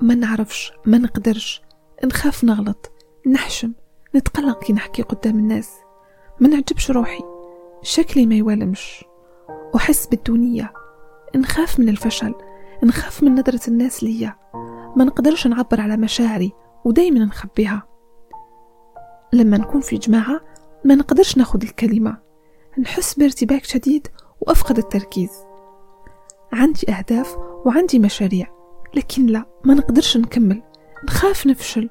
ما نعرفش ما نقدرش نخاف نغلط نحشم نتقلق كي نحكي قدام الناس. ما نعجبش روحي شكلي ما يوالمش. أحس بالدونية نخاف من الفشل نخاف من نظرة الناس ليا. ما نقدرش نعبر على مشاعري ودايما نخبيها. لما نكون في جماعة ما نقدرش ناخد الكلمة. نحس بارتباك شديد وأفقد التركيز. عندي أهداف وعندي مشاريع. لكن لا ما نقدرش نكمل. نخاف نفشل.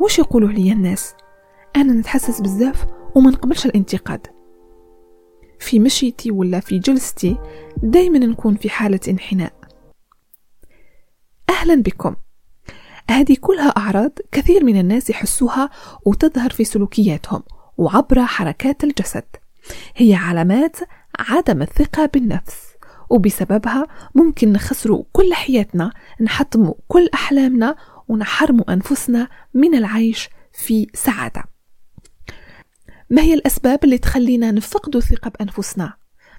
وش يقولوا عليا الناس؟ أنا نتحسس بزاف وما نقبلش الانتقاد. في مشيتي ولا في جلستي دايما نكون في حالة انحناء. أهلا بكم. هذه كلها أعراض كثير من الناس يحسوها وتظهر في سلوكياتهم وعبر حركات الجسد. هي علامات عدم الثقة بالنفس. وبسببها ممكن نخسروا كل حياتنا نحطموا كل أحلامنا ونحرموا أنفسنا من العيش في سعادة ما هي الأسباب اللي تخلينا نفقد الثقة بأنفسنا؟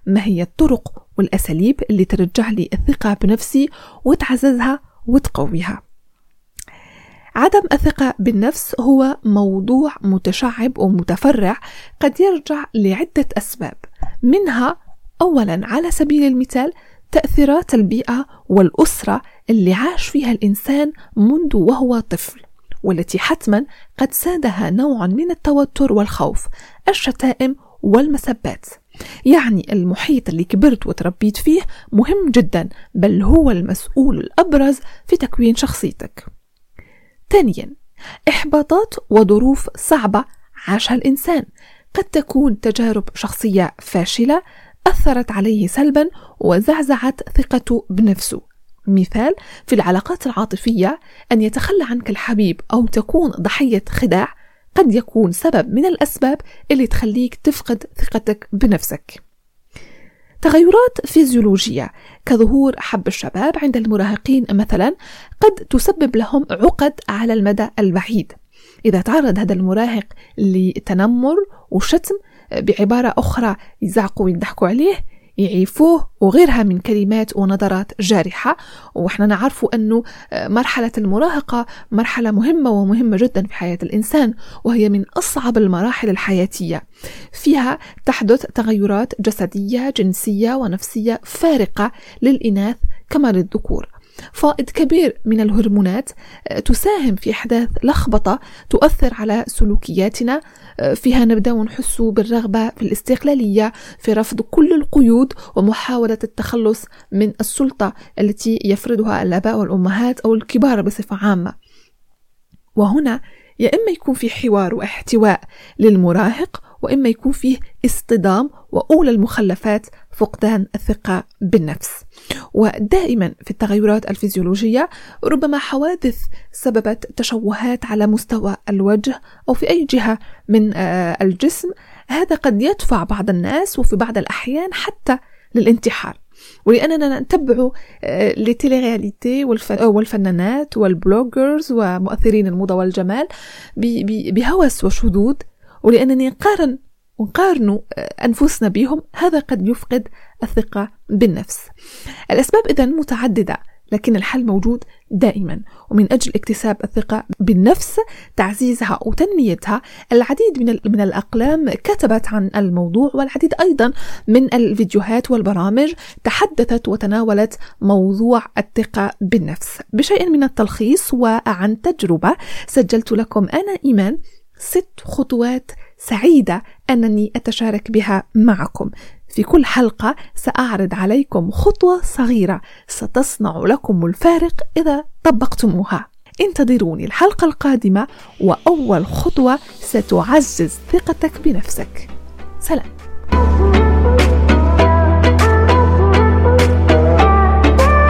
ما هي الطرق والأساليب اللي ترجع لي الثقة بنفسي وتعززها وتقويها؟ عدم الثقة بالنفس هو موضوع متشعب ومتفرع قد يرجع لعدة أسباب منها أولا على سبيل المثال تأثيرات البيئة والأسرة اللي عاش فيها الإنسان منذ وهو طفل والتي حتما قد سادها نوع من التوتر والخوف الشتائم والمسبات. يعني المحيط اللي كبرت وتربيت فيه مهم جدا بل هو المسؤول الأبرز في تكوين شخصيتك. ثانيا إحباطات وظروف صعبة عاشها الإنسان. قد تكون تجارب شخصية فاشلة أثرت عليه سلبا وزعزعت ثقته بنفسه. مثال في العلاقات العاطفية أن يتخلى عنك الحبيب أو تكون ضحية خداع قد يكون سبب من الأسباب اللي تخليك تفقد ثقتك بنفسك. تغيرات فيزيولوجية كظهور حب الشباب عند المراهقين مثلا قد تسبب لهم عقد على المدى البعيد. إذا تعرض هذا المراهق لتنمر وشتم بعبارة أخرى يزعقوا ويضحكوا عليه يعيفوه وغيرها من كلمات ونظرات جارحة. وإحنا نعرف أنه مرحلة المراهقة مرحلة مهمة ومهمة جدا في حياة الإنسان وهي من أصعب المراحل الحياتية. فيها تحدث تغيرات جسدية جنسية ونفسية فارقة للإناث كما للذكور. فائض كبير من الهرمونات آه، تساهم في إحداث لخبطة تؤثر على سلوكياتنا آه، فيها نبدأ نحس بالرغبة في الاستقلالية في رفض كل القيود ومحاولة التخلص من السلطة التي يفرضها الآباء والأمهات أو الكبار بصفة عامة. وهنا يا إما يكون في حوار واحتواء للمراهق وإما يكون فيه اصطدام وأولى المخلفات فقدان الثقة بالنفس. ودائما في التغيرات الفيزيولوجية ربما حوادث سببت تشوهات على مستوى الوجه أو في أي جهة من آه، الجسم. هذا قد يدفع بعض الناس وفي بعض الأحيان حتى للانتحار. ولأننا نتبع آه، لتيلي والفنانات والبلوجرز ومؤثرين الموضة والجمال بهوس وشذوذ ولأنني نقارن ونقارن أنفسنا بهم هذا قد يفقد الثقة بالنفس. الأسباب إذا متعددة لكن الحل موجود دائما. ومن أجل اكتساب الثقة بالنفس تعزيزها وتنميتها العديد من, من الأقلام كتبت عن الموضوع والعديد أيضا من الفيديوهات والبرامج تحدثت وتناولت موضوع الثقة بالنفس. بشيء من التلخيص وعن تجربة سجلت لكم أنا إيمان ست خطوات سعيدة أنني أتشارك بها معكم. في كل حلقة سأعرض عليكم خطوة صغيرة ستصنع لكم الفارق إذا طبقتموها. انتظروني الحلقة القادمة وأول خطوة ستعزز ثقتك بنفسك. سلام.